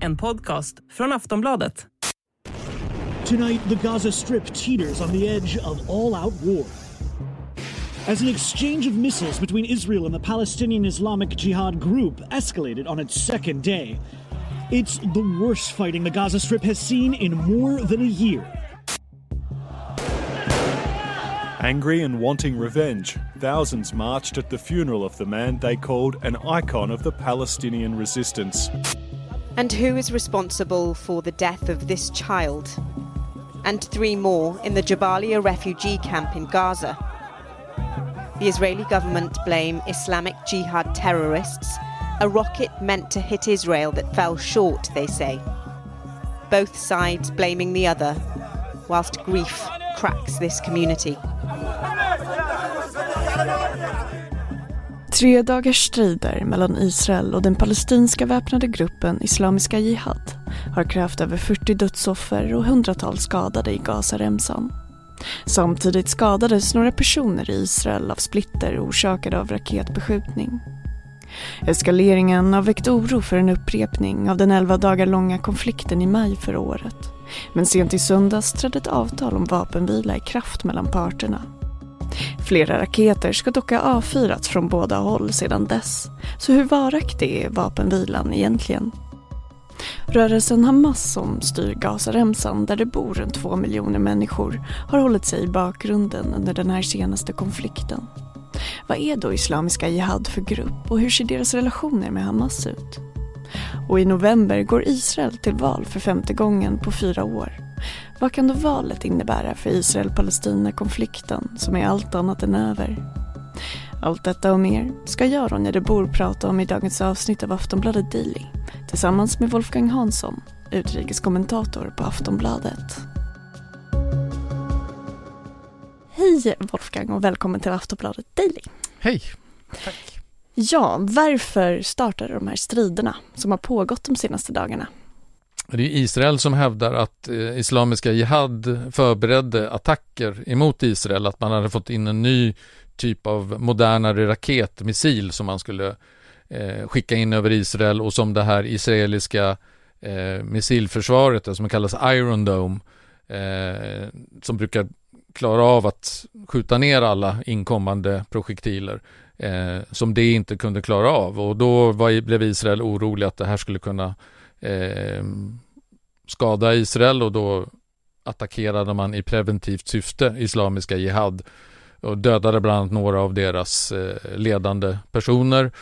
En podcast från Aftonbladet. Tonight, the Gaza Strip teeters on the edge of all out war. As an exchange of missiles between Israel and the Palestinian Islamic Jihad group escalated on its second day, it's the worst fighting the Gaza Strip has seen in more than a year. Angry and wanting revenge, thousands marched at the funeral of the man they called an icon of the Palestinian resistance. And who is responsible for the death of this child? And three more in the Jabalia refugee camp in Gaza. The Israeli government blame Islamic Jihad terrorists, a rocket meant to hit Israel that fell short, they say. Both sides blaming the other, whilst grief cracks this community. Tre dagars strider mellan Israel och den palestinska väpnade gruppen Islamiska Jihad har krävt över 40 dödsoffer och hundratals skadade i Gazaremsan. Samtidigt skadades några personer i Israel av splitter orsakade av raketbeskjutning. Eskaleringen har väckt oro för en upprepning av den 11 dagar långa konflikten i maj förra året. Men sent i söndags trädde ett avtal om vapenvila i kraft mellan parterna. Flera raketer ska dock ha avfyrats från båda håll sedan dess. Så hur varaktig är vapenvilan egentligen? Rörelsen Hamas som styr Gazaremsan där det bor runt två miljoner människor har hållit sig i bakgrunden under den här senaste konflikten. Vad är då Islamiska Jihad för grupp och hur ser deras relationer med Hamas ut? Och i november går Israel till val för femte gången på fyra år. Vad kan då valet innebära för Israel-Palestina-konflikten som är allt annat än över? Allt detta och mer ska jag, Ronja de Bor, prata om i dagens avsnitt av Aftonbladet Daily tillsammans med Wolfgang Hansson, utrikeskommentator på Aftonbladet. Hej Wolfgang och välkommen till Aftonbladet Daily. Hej! Tack. Ja, varför startade de här striderna som har pågått de senaste dagarna? Det är Israel som hävdar att eh, Islamiska Jihad förberedde attacker emot Israel, att man hade fått in en ny typ av modernare raketmissil som man skulle eh, skicka in över Israel och som det här israeliska eh, missilförsvaret, som kallas Iron Dome, eh, som brukar klara av att skjuta ner alla inkommande projektiler eh, som det inte kunde klara av. Och då var, blev Israel orolig att det här skulle kunna eh, skada Israel och då attackerade man i preventivt syfte Islamiska Jihad och dödade bland annat några av deras eh, ledande personer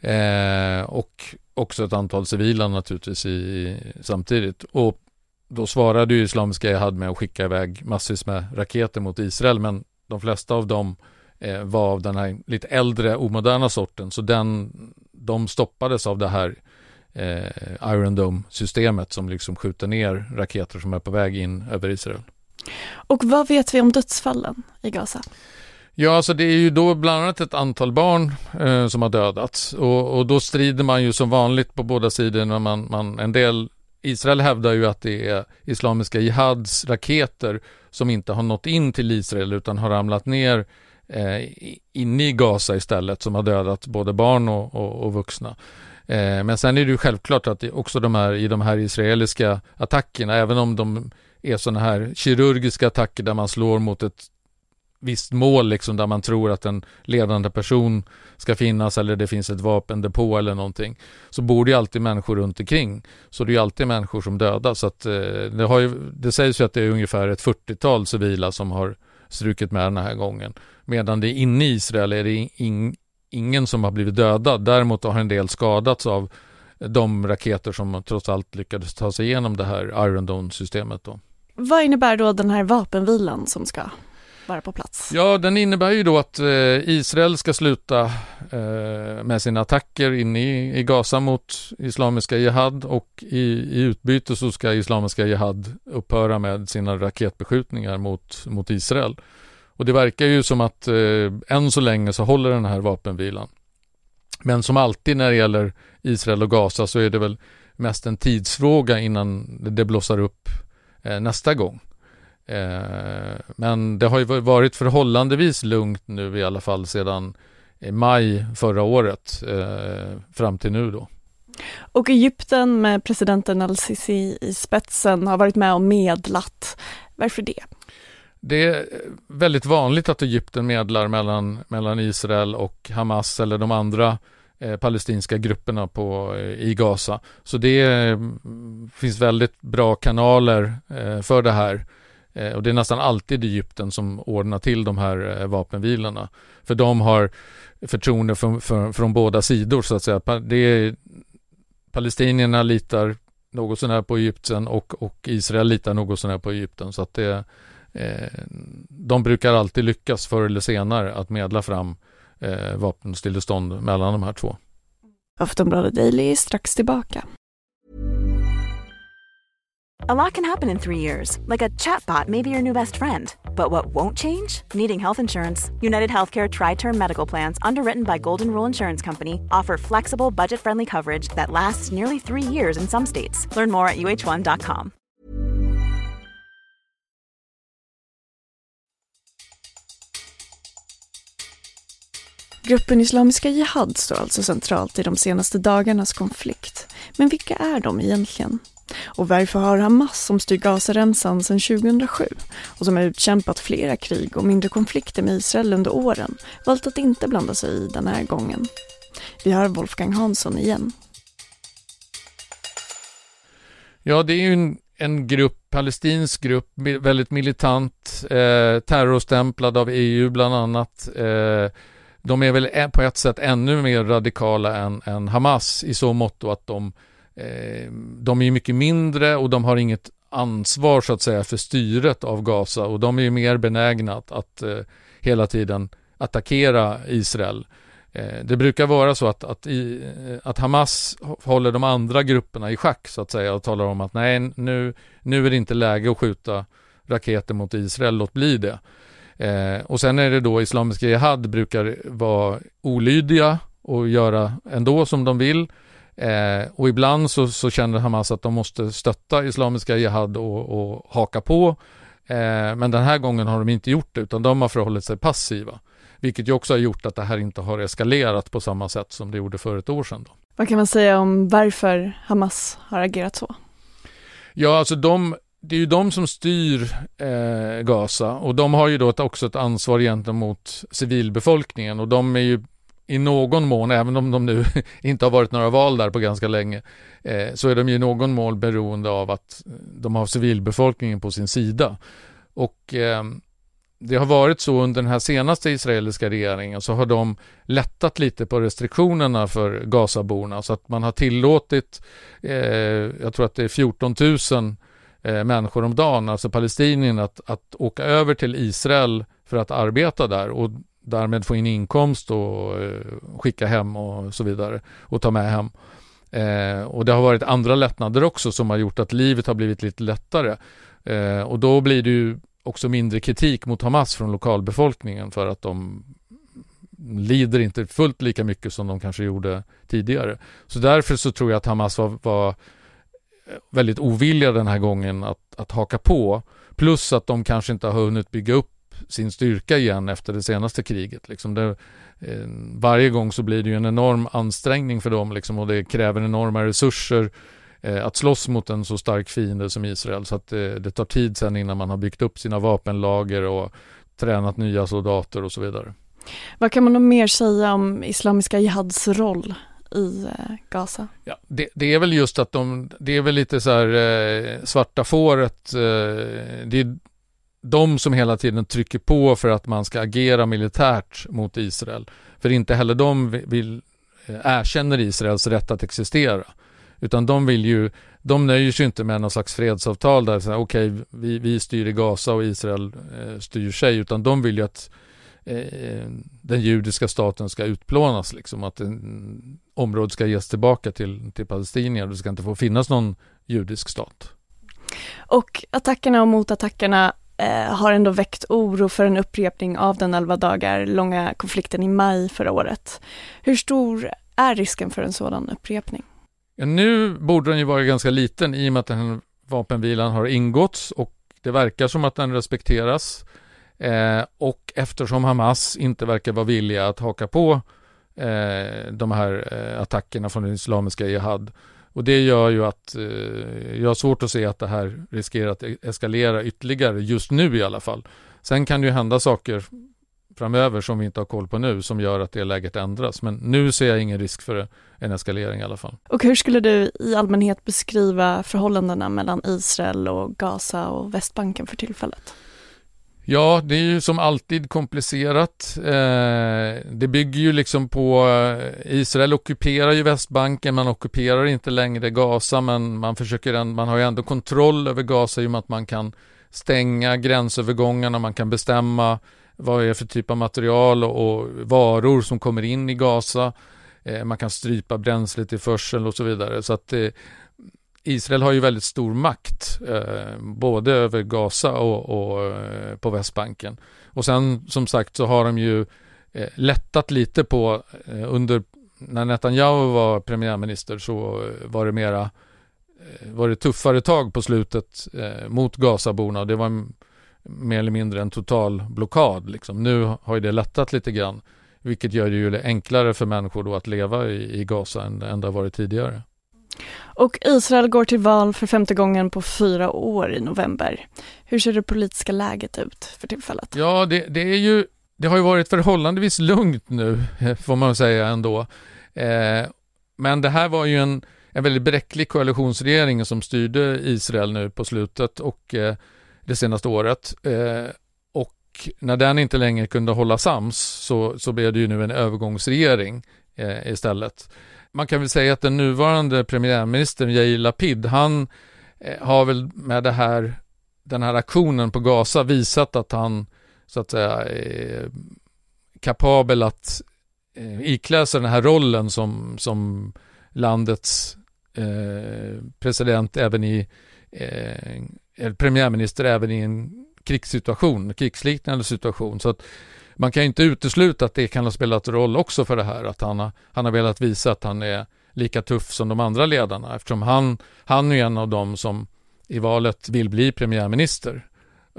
eh, och också ett antal civila naturligtvis i, samtidigt. Och då svarade ju Islamiska Jihad med att skicka iväg massvis med raketer mot Israel men de flesta av dem eh, var av den här lite äldre omoderna sorten så den, de stoppades av det här eh, Iron Dome-systemet som liksom skjuter ner raketer som är på väg in över Israel. Och vad vet vi om dödsfallen i Gaza? Ja, alltså det är ju då bland annat ett antal barn eh, som har dödats och, och, då strider man ju som vanligt på båda sidorna. Man, man, en del Israel hävdar ju att det är Islamiska Jihads raketer som inte har nått in till Israel utan har ramlat ner eh, inne i Gaza istället som har dödat både barn och, och, och vuxna. Eh, men sen är det ju självklart att också de här, i de här israeliska attackerna, även om de är sådana här kirurgiska attacker där man slår mot ett visst mål liksom där man tror att en ledande person ska finnas eller det finns ett vapendepå eller någonting så bor det ju alltid människor runt omkring. Så det är ju alltid människor som dödas. Så att, eh, det, har ju, det sägs ju att det är ungefär ett 40-tal civila som har strukit med den här gången. Medan det inne i Israel är det in, ingen som har blivit dödad. Däremot har en del skadats av de raketer som trots allt lyckades ta sig igenom det här Iron Dome-systemet. Då. Vad innebär då den här vapenvilan som ska vara på plats? Ja, den innebär ju då att eh, Israel ska sluta eh, med sina attacker inne i, Gaza mot Islamiska Jihad och i, i utbyte så ska Islamiska Jihad upphöra med sina raketbeskjutningar mot, mot Israel. Och det verkar ju som att eh, än så länge så håller den här vapenvilan. Men som alltid när det gäller Israel och Gaza så är det väl mest en tidsfråga innan det blossar upp eh, nästa gång. Eh, men det har ju varit förhållandevis lugnt nu i alla fall sedan i maj förra året eh, fram till nu då. Och Egypten med presidenten al-Sisi i spetsen har varit med och medlat. Varför det? Det är väldigt vanligt att Egypten medlar mellan, mellan Israel och Hamas eller de andra eh, palestinska grupperna på, eh, i Gaza. Så det mm, finns väldigt bra kanaler eh, för det här. Eh, och det är nästan alltid Egypten som ordnar till de här eh, vapenvilorna. För de har förtroende från, för, från båda sidor så att säga. Det är, palestinierna litar något sånär på Egypten och, och Israel litar något sånär på Egypten. Så att det, de brukar alltid lyckas förr eller senare att medla fram eh, vapenstillestånd mellan de här två. Aftonbladet Daily är strax tillbaka. A lot can happen in three years, like a chatbot may be your new best friend. But what won't change? Needing health insurance. United Healthcare Tri Term Medical Plans, underwritten by Golden Rule Insurance Company, offer flexible, budget friendly coverage that lasts nearly three years in some states. Learn more at uh1.com. Gruppen Islamiska Jihad står alltså centralt i de senaste dagarnas konflikt. Men vilka är de egentligen? Och varför har Hamas som styr Gazaremsan sedan 2007 och som har utkämpat flera krig och mindre konflikter med Israel under åren valt att inte blanda sig i den här gången? Vi har Wolfgang Hansson igen. Ja, det är ju en, en grupp, palestinsk grupp, väldigt militant, eh, terrorstämplad av EU bland annat. Eh, de är väl på ett sätt ännu mer radikala än, än Hamas i så mått att de Eh, de är mycket mindre och de har inget ansvar så att säga för styret av Gaza och de är ju mer benägna att, att eh, hela tiden attackera Israel. Eh, det brukar vara så att, att, i, eh, att, Hamas håller de andra grupperna i schack så att säga och talar om att nej nu, nu är det inte läge att skjuta raketer mot Israel, låt bli det. Eh, och sen är det då Islamiska Jihad brukar vara olydiga och göra ändå som de vill. Eh, och ibland så, så känner Hamas att de måste stötta Islamiska Jihad och, och haka på. Eh, men den här gången har de inte gjort det utan de har förhållit sig passiva. Vilket ju också har gjort att det här inte har eskalerat på samma sätt som det gjorde för ett år sedan. Då. Vad kan man säga om varför Hamas har agerat så? Ja, alltså de, det är ju de som styr eh, Gaza och de har ju då också ett ansvar gentemot civilbefolkningen och de är ju i någon mån, även om de nu inte har varit några val där på ganska länge, eh, så är de i någon mån beroende av att de har civilbefolkningen på sin sida. Och eh, det har varit så under den här senaste israeliska regeringen så har de lättat lite på restriktionerna för Gazaborna så att man har tillåtit, eh, jag tror att det är 14 000 eh, människor om dagen, alltså palestinierna, att, att åka över till Israel för att arbeta där och därmed få in inkomst och eh, skicka hem och så vidare och ta med hem. Eh, och det har varit andra lättnader också som har gjort att livet har blivit lite lättare. Eh, och då blir det ju också mindre kritik mot Hamas från lokalbefolkningen för att de lider inte fullt lika mycket som de kanske gjorde tidigare. Så därför så tror jag att Hamas var, var väldigt ovilliga den här gången att, att haka på. Plus att de kanske inte har hunnit bygga upp sin styrka igen efter det senaste kriget. Liksom det, eh, varje gång så blir det ju en enorm ansträngning för dem liksom, och det kräver enorma resurser eh, att slåss mot en så stark fiende som Israel. Så att eh, det tar tid sen innan man har byggt upp sina vapenlager och tränat nya soldater och så vidare. Vad kan man mer säga om Islamiska Jihads roll i eh, Gaza? Ja, det, det, är väl just att de, det är väl lite så här eh, svarta fåret, eh, det är de som hela tiden trycker på för att man ska agera militärt mot Israel. För inte heller de vill, eh, erkänner Israels rätt att existera. Utan de vill ju, de nöjer sig inte med någon slags fredsavtal där okej, okay, vi, vi styr i Gaza och Israel eh, styr sig, utan de vill ju att eh, den judiska staten ska utplånas, liksom att en, området ska ges tillbaka till, till palestinier. Det ska inte få finnas någon judisk stat. Och attackerna och motattackerna eh, har ändå väckt oro för en upprepning av den 11 dagar långa konflikten i maj förra året. Hur stor är risken för en sådan upprepning? Ja, nu borde den ju vara ganska liten i och med att den här vapenvilan har ingåtts och det verkar som att den respekteras. Eh, och eftersom Hamas inte verkar vara villiga att haka på eh, de här eh, attackerna från den islamiska jihad. Och det gör ju att eh, jag har svårt att se att det här riskerar att e-, eskalera ytterligare, just nu i alla fall. Sen kan det ju hända saker framöver som vi inte har koll på nu som gör att det läget ändras. Men nu ser jag ingen risk för en eskalering i alla fall. Och hur skulle du i allmänhet beskriva förhållandena mellan Israel och Gaza och Västbanken för tillfället? Ja, det är ju som alltid komplicerat. Eh, det bygger ju liksom på eh, Israel ockuperar ju Västbanken, man ockuperar inte längre Gaza, men man försöker, man har ju ändå kontroll över Gaza i och med att man kan stänga gränsövergångarna, man kan bestämma vad det är för typ av material och, och varor som kommer in i Gaza. Eh, man kan strypa bränslet i försel och så vidare. Så att eh, Israel har ju väldigt stor makt, eh, både över Gaza och, och eh, på Västbanken. Och sen som sagt så har de ju eh, lättat lite på, eh, under, när Netanyahu var premiärminister så var det mera, eh, var det tuffare tag på slutet eh, mot Gazaborna. Det var mer eller mindre en total blockad. Liksom. Nu har ju det lättat lite grann, vilket gör det ju enklare för människor då att leva i, i Gaza än, än det har varit tidigare. Och Israel går till val för femte gången på fyra år i november. Hur ser det politiska läget ut för tillfället? Ja, det, det är ju, det har ju varit förhållandevis lugnt nu, får man säga ändå. Eh, men det här var ju en, en väldigt bräcklig koalitionsregering som styrde Israel nu på slutet och eh, det senaste året. Eh, och när den inte längre kunde hålla sams så, så blev det ju nu en övergångsregering eh, istället. Man kan väl säga att den nuvarande premiärministern Yair Lapid, han eh, har väl med det här, den här aktionen på Gaza visat att han så att säga är kapabel att eh, iklä sig den här rollen som, som landets eh, president även i eh, premiärminister även i en krigssituation, krigsliknande situation. Så att man kan inte utesluta att det kan ha spelat roll också för det här, att han har, han har velat visa att han är lika tuff som de andra ledarna, eftersom han, han är en av dem som i valet vill bli premiärminister.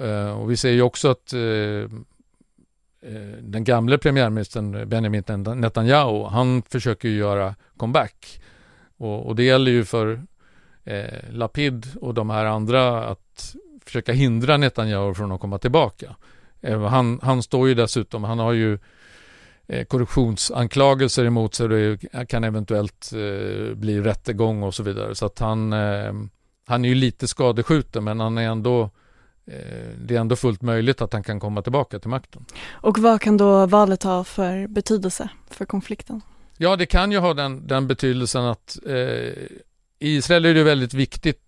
Eh, och vi ser ju också att eh, eh, den gamle premiärministern Benjamin Netanyahu, han försöker ju göra comeback. Och, och det gäller ju för eh, Lapid och de här andra att försöka hindra Netanyahu från att komma tillbaka. Eh, han, han står ju dessutom, han har ju eh, korruptionsanklagelser emot sig det kan eventuellt eh, bli rättegång och så vidare. Så att han, han är ju lite skadeskjuten men han är ändå det är ändå fullt möjligt att han kan komma tillbaka till makten. Och vad kan då valet ha för betydelse för konflikten? Ja, det kan ju ha den, den betydelsen att eh, i Israel är det väldigt viktigt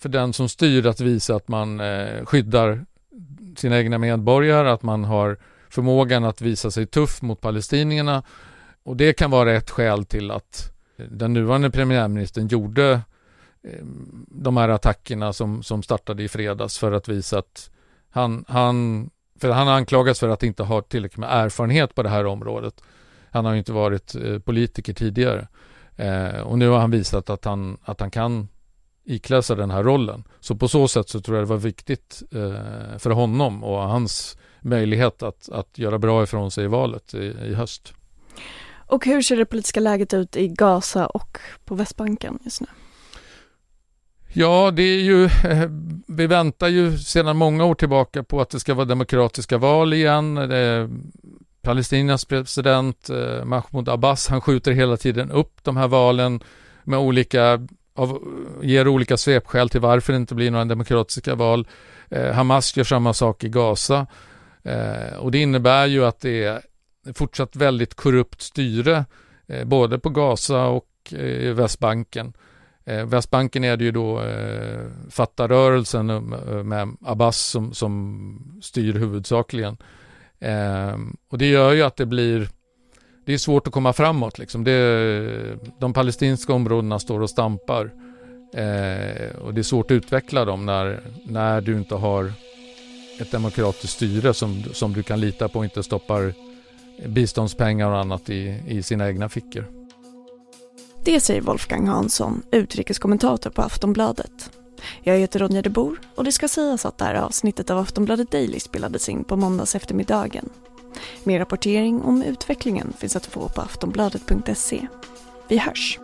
för den som styr att visa att man eh, skyddar sina egna medborgare, att man har förmågan att visa sig tuff mot palestinierna. Och det kan vara ett skäl till att den nuvarande premiärministern gjorde eh, de här attackerna som, som startade i fredags för att visa att han, han, för han anklagas för att inte ha tillräckligt med erfarenhet på det här området. Han har inte varit eh, politiker tidigare. Eh, och nu har han visat att han, att han kan iklä sig den här rollen. Så på så sätt så tror jag det var viktigt eh, för honom och hans möjlighet att, att göra bra ifrån sig i valet i, i höst. Och hur ser det politiska läget ut i Gaza och på Västbanken just nu? Ja, det är ju, eh, vi väntar ju sedan många år tillbaka på att det ska vara demokratiska val igen. Palestinas president eh, Mahmoud Abbas, han skjuter hela tiden upp de här valen med olika, av, ger olika svepskäl till varför det inte blir några demokratiska val. Eh, Hamas gör samma sak i Gaza eh, och det innebär ju att det är fortsatt väldigt korrupt styre eh, både på Gaza och eh, Västbanken. Eh, Västbanken är det ju då eh, Fattarrörelsen eh, med Abbas som, som styr huvudsakligen. Eh, och det gör ju att det blir det är svårt att komma framåt. Liksom. Det, de palestinska områdena står och stampar. Eh, och det är svårt att utveckla dem när, när du inte har ett demokratiskt styre som, som du kan lita på och inte stoppar biståndspengar och annat i, i sina egna fickor. Det säger Wolfgang Hansson, utrikeskommentator på Aftonbladet. Jag heter Ronja de Bor och det ska sägas att det här avsnittet av Aftonbladet Daily spelades in på måndags eftermiddagen. Mer rapportering om utvecklingen finns att få på aftonbladet.se. Vi hörs!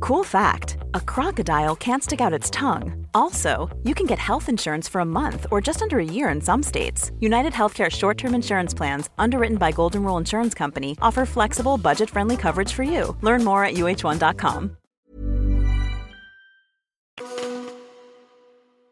Cool fact a crocodile can't stick out its tongue. Also, you can get health insurance for a month or just under a year in some states. United Healthcare short term insurance plans, underwritten by Golden Rule Insurance Company, offer flexible, budget friendly coverage for you. Learn more at uh1.com.